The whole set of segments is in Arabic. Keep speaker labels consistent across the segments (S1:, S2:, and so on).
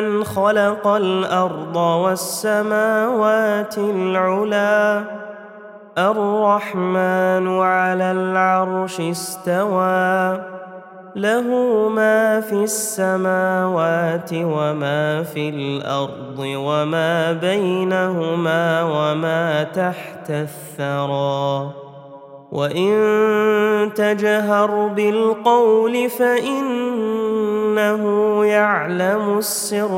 S1: ممن خلق الأرض والسماوات العلى الرحمن على العرش استوى له ما في السماوات وما في الأرض وما بينهما وما تحت الثرى وان تجهر بالقول فانه يعلم السر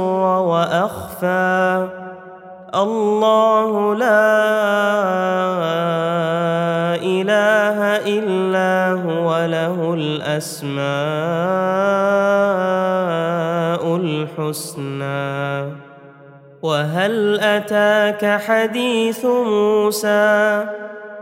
S1: وأخفى. الله لا إله إلا هو له الأسماء الحسنى. وهل أتاك حديث موسى؟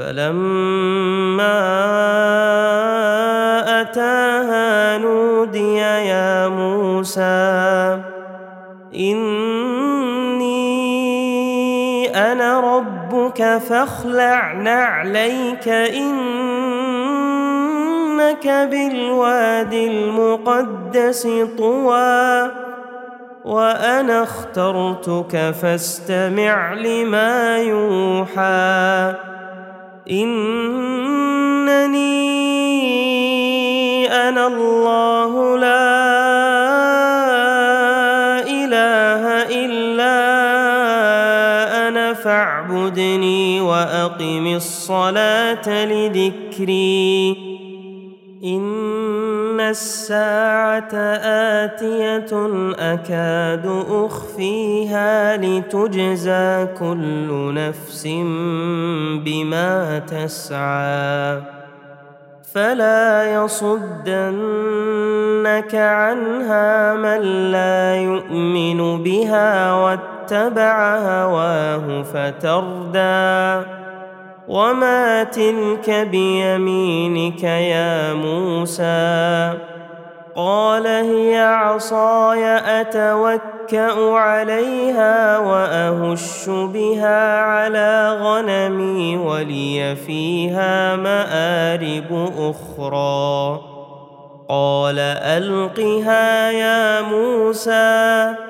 S1: فلما أتاها نودي يا موسى إني أنا ربك فاخلع نعليك إنك بالواد المقدس طوى وأنا اخترتك فاستمع لما يوحى. إنني أنا الله لا إله إلا أنا فاعبدني وأقم الصلاة لذكري. إن الساعة آتية أكاد أخفيها لتجزى كل نفس بما تسعى. فلا يصدنك عنها من لا يؤمن بها واتبع هواه فتردى. وما تلك بيمينك يا موسى قال هي عصاي اتوكا عليها واهش بها على غنمي ولي فيها مارب أخرى قال القها يا موسى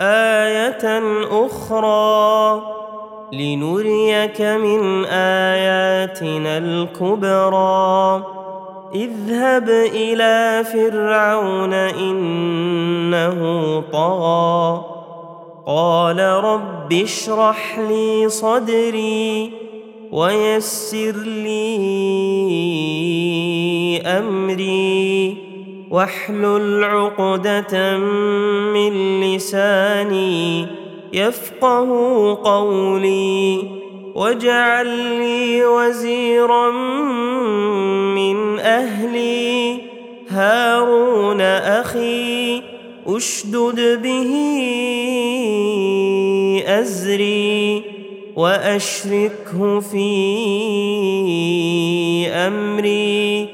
S1: آية أخرى لنريك من آياتنا الكبرى. اذهب إلى فرعون إنه طغى. قال رب اشرح لي صدري ويسر لي أمري. واحلل عقدة من لساني يفقه قولي واجعل لي وزيرا من أهلي هارون أخي أشدد به أزري وأشركه في أمري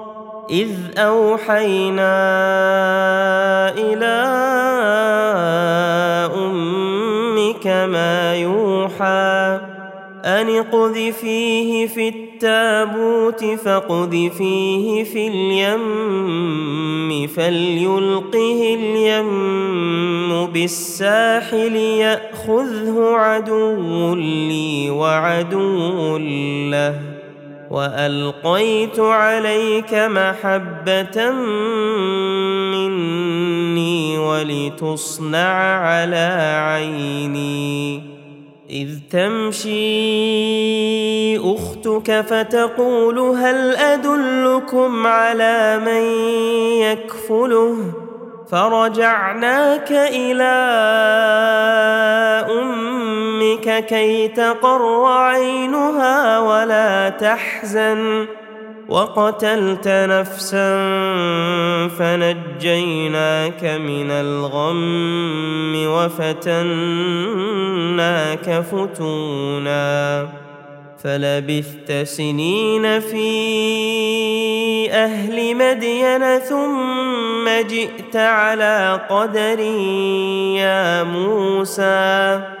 S1: إذ أوحينا إلى أمك ما يوحى أن اقذفيه في التابوت فاقذفيه في اليم فليلقه اليم بالساحل يأخذه عدو لي وعدو له وألقيت عليك محبة مني ولتصنع على عيني. إذ تمشي أختك فتقول هل أدلكم على من يكفله؟ فرجعناك إلى أمك كي تقر عينها ولا تحزن. وقتلت نفسا فنجيناك من الغم وفتناك فتونا. فلبثت سنين في أهل مدين ثم جئت على قدر يا موسى.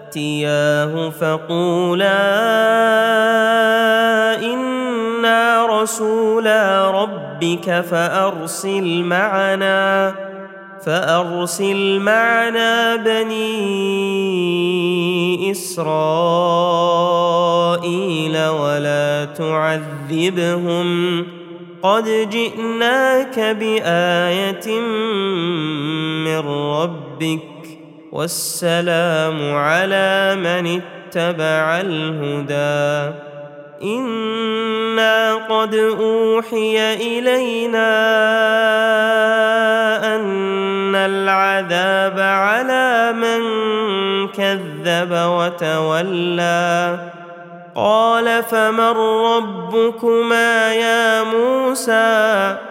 S1: فاتياه فقولا إنا رسولا ربك فأرسل معنا فأرسل معنا بني إسرائيل ولا تعذبهم قد جئناك بآية من ربك والسلام على من اتبع الهدى. إنا قد أوحي إلينا أن العذاب على من كذب وتولى. قال فمن ربكما يا موسى؟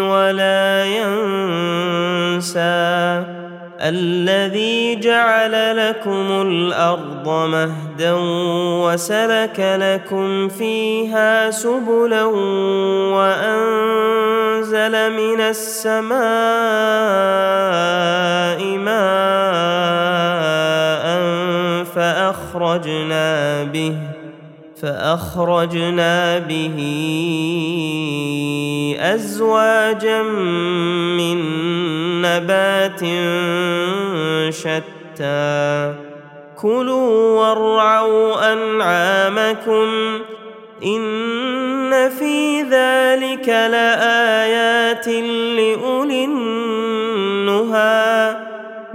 S1: ولا ينسى الذي جعل لكم الأرض مهدا وسلك لكم فيها سبلا وأنزل من السماء ماء فأخرجنا به فأخرجنا به أزواجا من نبات شتى. كلوا وارعوا أنعامكم إن في ذلك لآيات لأولي النهى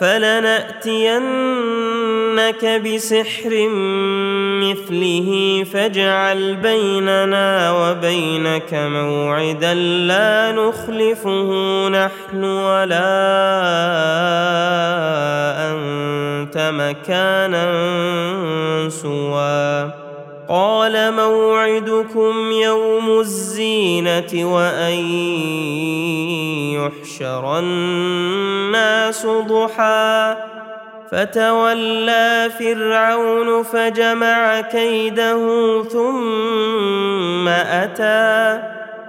S1: فلنأتينك بسحر مثله فاجعل بيننا وبينك موعدا لا نخلفه نحن ولا أنت مكانا سوى. قال موعدكم يوم الزينة وأن يحشر الناس ضحى. فتولى فرعون فجمع كيده ثم أتى.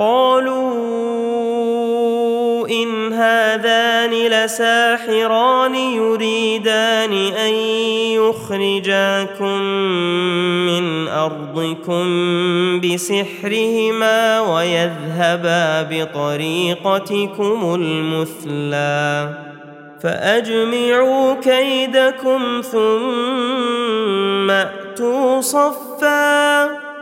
S1: قالوا إن هذان لساحران يريدان أن يخرجاكم من أرضكم بسحرهما ويذهبا بطريقتكم المثلى فأجمعوا كيدكم ثم أتوا صفا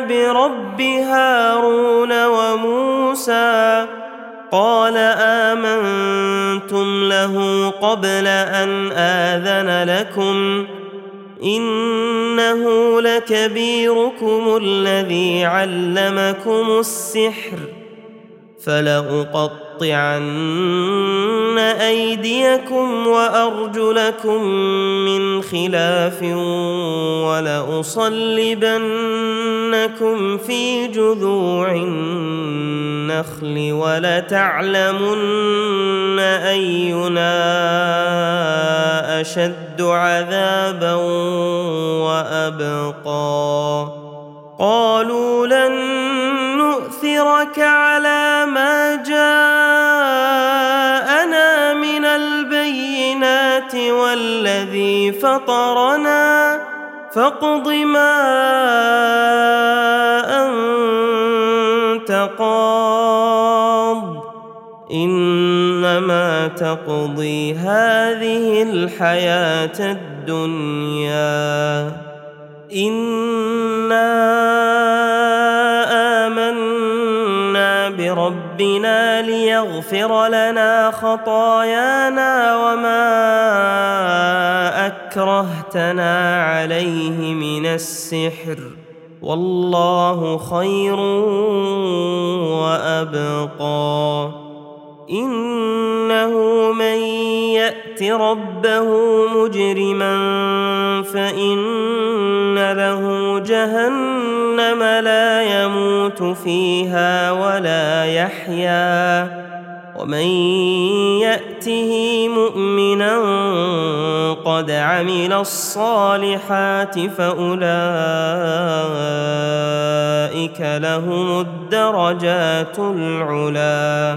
S1: برب هارون وموسى قال آمنتم له قبل أن آذن لكم إنه لكبيركم الذي علمكم السحر فلاقطعن أيديكم وأرجلكم من خلاف ولأصلبنكم في جذوع النخل ولتعلمن أينا أشد عذابا وأبقى. قالوا لن نؤثرك على ما جاءنا من البينات والذي فطرنا. فاقض ما أنت قاض. إنما تقضي هذه الحياة الدنيا. إنا بربنا ليغفر لنا خطايانا وما أكرهتنا عليه من السحر. والله خير وأبقى. إنه من يأت ربه مجرما فإن له جهنم لا يموت فيها ولا يحيا. ومن يأته مؤمنا قد عمل الصالحات فأولئك لهم الدرجات العلى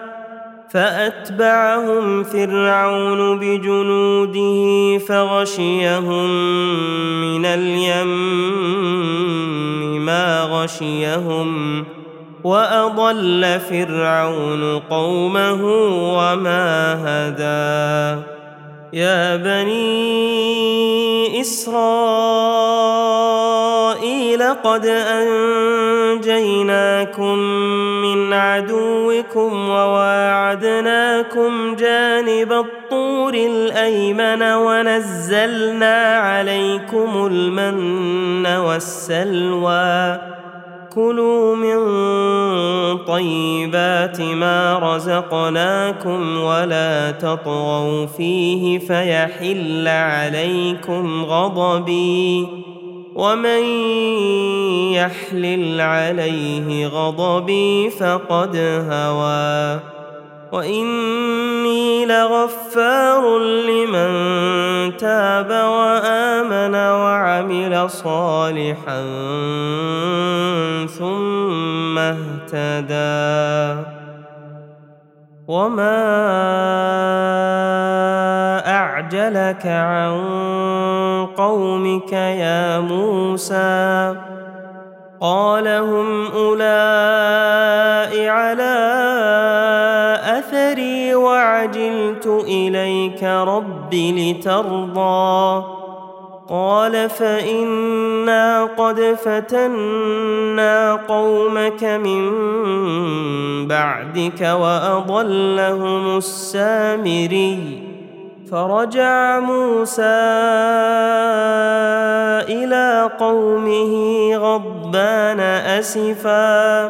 S1: فأتبعهم فرعون بجنوده فغشيهم من اليم ما غشيهم وأضل فرعون قومه وما هدى. يا بني إسرائيل قد أنجيناكم عدوكم وواعدناكم جانب الطور الأيمن ونزلنا عليكم المن والسلوى. كلوا من طيبات ما رزقناكم ولا تطغوا فيه فيحل عليكم غضبي. ومن يحلل عليه غضبي فقد هوى. وإني لغفار لمن تاب وآمن وعمل صالحا ثم اهتدى. وما اعجلك عن قومك يا موسى قال هم اولئك على اثري وعجلت اليك رب لترضى قال فإنا قد فتنا قومك من بعدك وأضلهم السامري. فرجع موسى إلى قومه غضبان أسفا.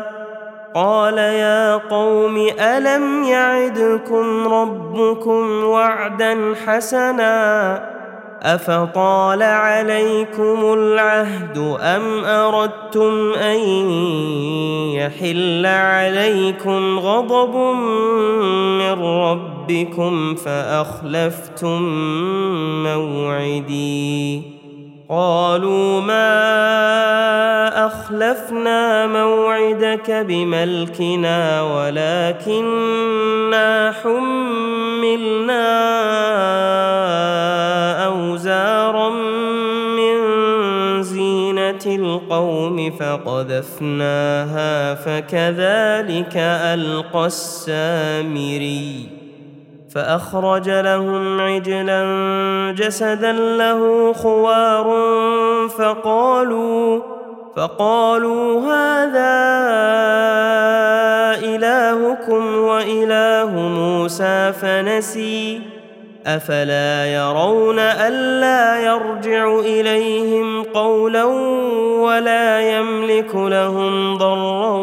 S1: قال يا قوم ألم يعدكم ربكم وعدا حسنا؟ أفطال عليكم العهد أم أردتم أن يحل عليكم غضب من ربكم فأخلفتم موعدي؟ قالوا ما أخلفنا موعدك بملكنا ولكنا حملنا أوزارا من زينة القوم فقذفناها فكذلك ألقى السامري فأخرج لهم عجلا جسدا له خوار فقالوا فقالوا هذا إلهكم وإله موسى فنسي. أفلا يرون ألا يرجع إليهم قولا ولا يملك لهم ضرا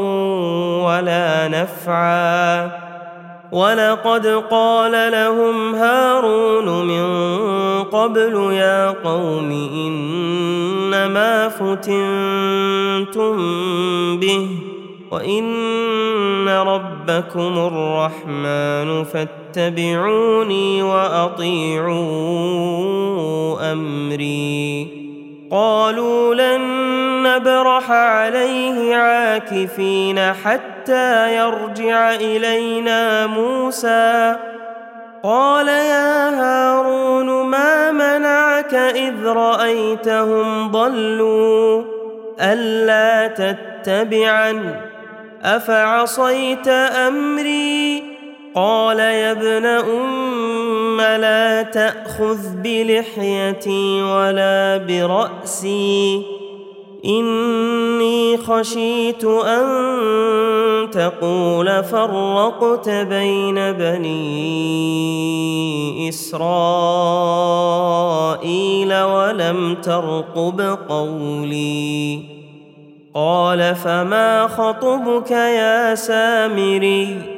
S1: ولا نفعا. ولقد قال لهم هارون من قبل يا قوم انما فتنتم به وان ربكم الرحمن فاتبعوني واطيعوا امري قالوا لن نبرح عليه عاكفين حتى يرجع الينا موسى قال يا هارون ما منعك إذ رأيتهم ضلوا ألا تتبعن؟ أفعصيت أمري؟ قال يا ابن أم لا تأخذ بلحيتي ولا برأسي. إني خشيت أن تقول فرقت بين بني إسرائيل ولم ترقب قولي. قال فما خطبك يا سامري؟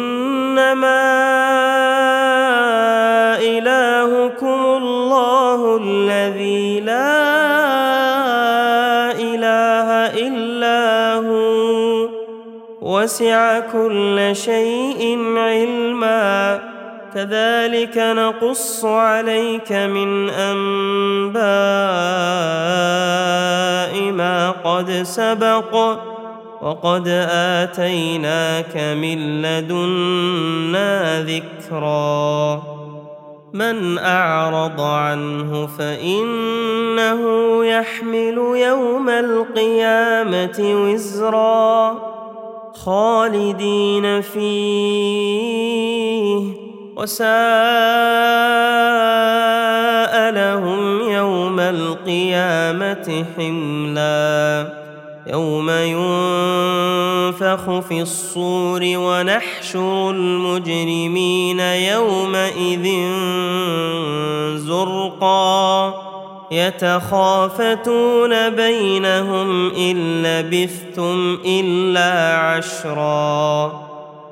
S1: إنما إلهكم الله الذي لا إله إلا هو. وسع كل شيء علما. كذلك نقص عليك من أنباء ما قد سبق. وقد آتيناك من لدنا ذكرا. من أعرض عنه فإنه يحمل يوم القيامة وزرا. خالدين فيه. وساء لهم يوم القيامة حملا. يوم ينفخ في الصور ونحشر المجرمين يومئذ زرقا. يتخافتون بينهم إن لبثتم إلا عشرا.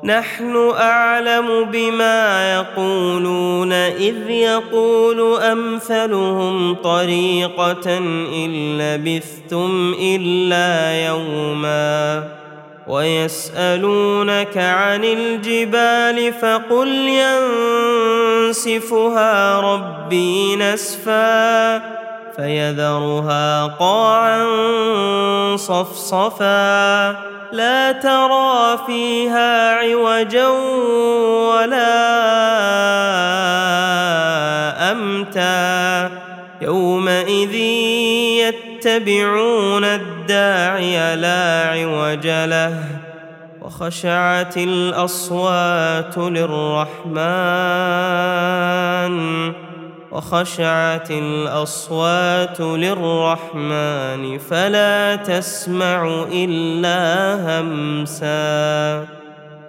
S1: نحن أعلم بما يقولون إذ يقول أمثلهم طريقة إن لبثتم إلا يوما. ويسألونك عن الجبال فقل ينسفها ربي نسفا فيذرها قاعا صفصفا لا ترى فيها عوجا ولا أمتا يومئذ يتبعون الداعي لا عوج له وخشعت الأصوات للرحمن وخشعت الأصوات للرحمن فلا تسمع إلا همسا.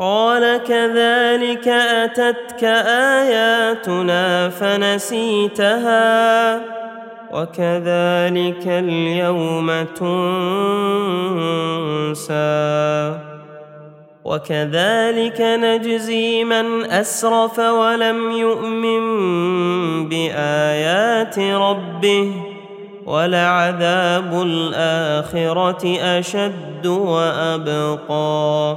S1: قال كذلك أتتك آياتنا فنسيتها وكذلك اليوم تنسى وكذلك نجزي من أسرف ولم يؤمن بآيات ربه ولعذاب الآخرة أشد وأبقى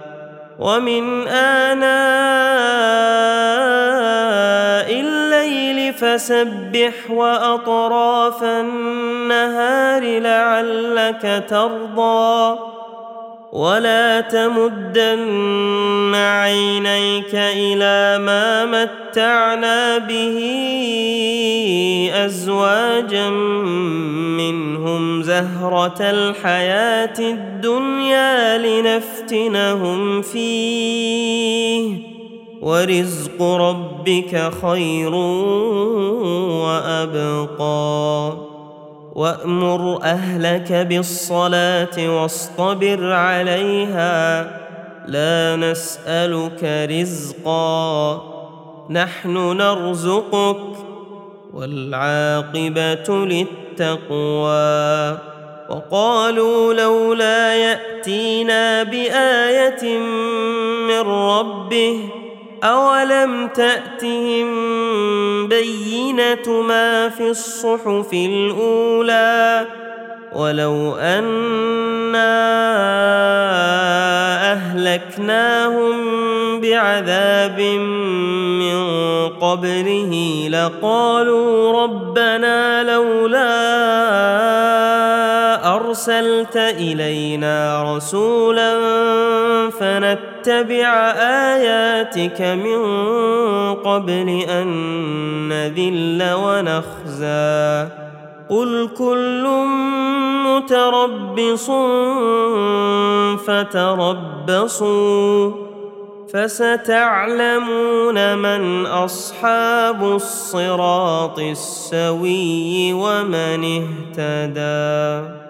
S1: ومن آناء الليل فسبح وأطراف النهار لعلك ترضى. ولا تمدن عينيك إلى ما متعنا به ازواجا منهم زهره الحياة الدنيا لنفتنهم فيه ورزق ربك خير وابقى وأمر أهلك بالصلاة واصطبر عليها. لا نسألك رزقا. نحن نرزقك. والعاقبة للتقوى. وقالوا لولا يأتينا بآية من ربه اولم تاتهم بينه ما في الصحف الاولى ولو انا اهلكناهم بعذاب من قبله لقالوا ربنا لولا ارسلت الينا رسولا فنتبع آياتك من قبل أن نذل ونخزى. قل كل متربص فتربصوا فستعلمون من أصحاب الصراط السوي ومن اهتدي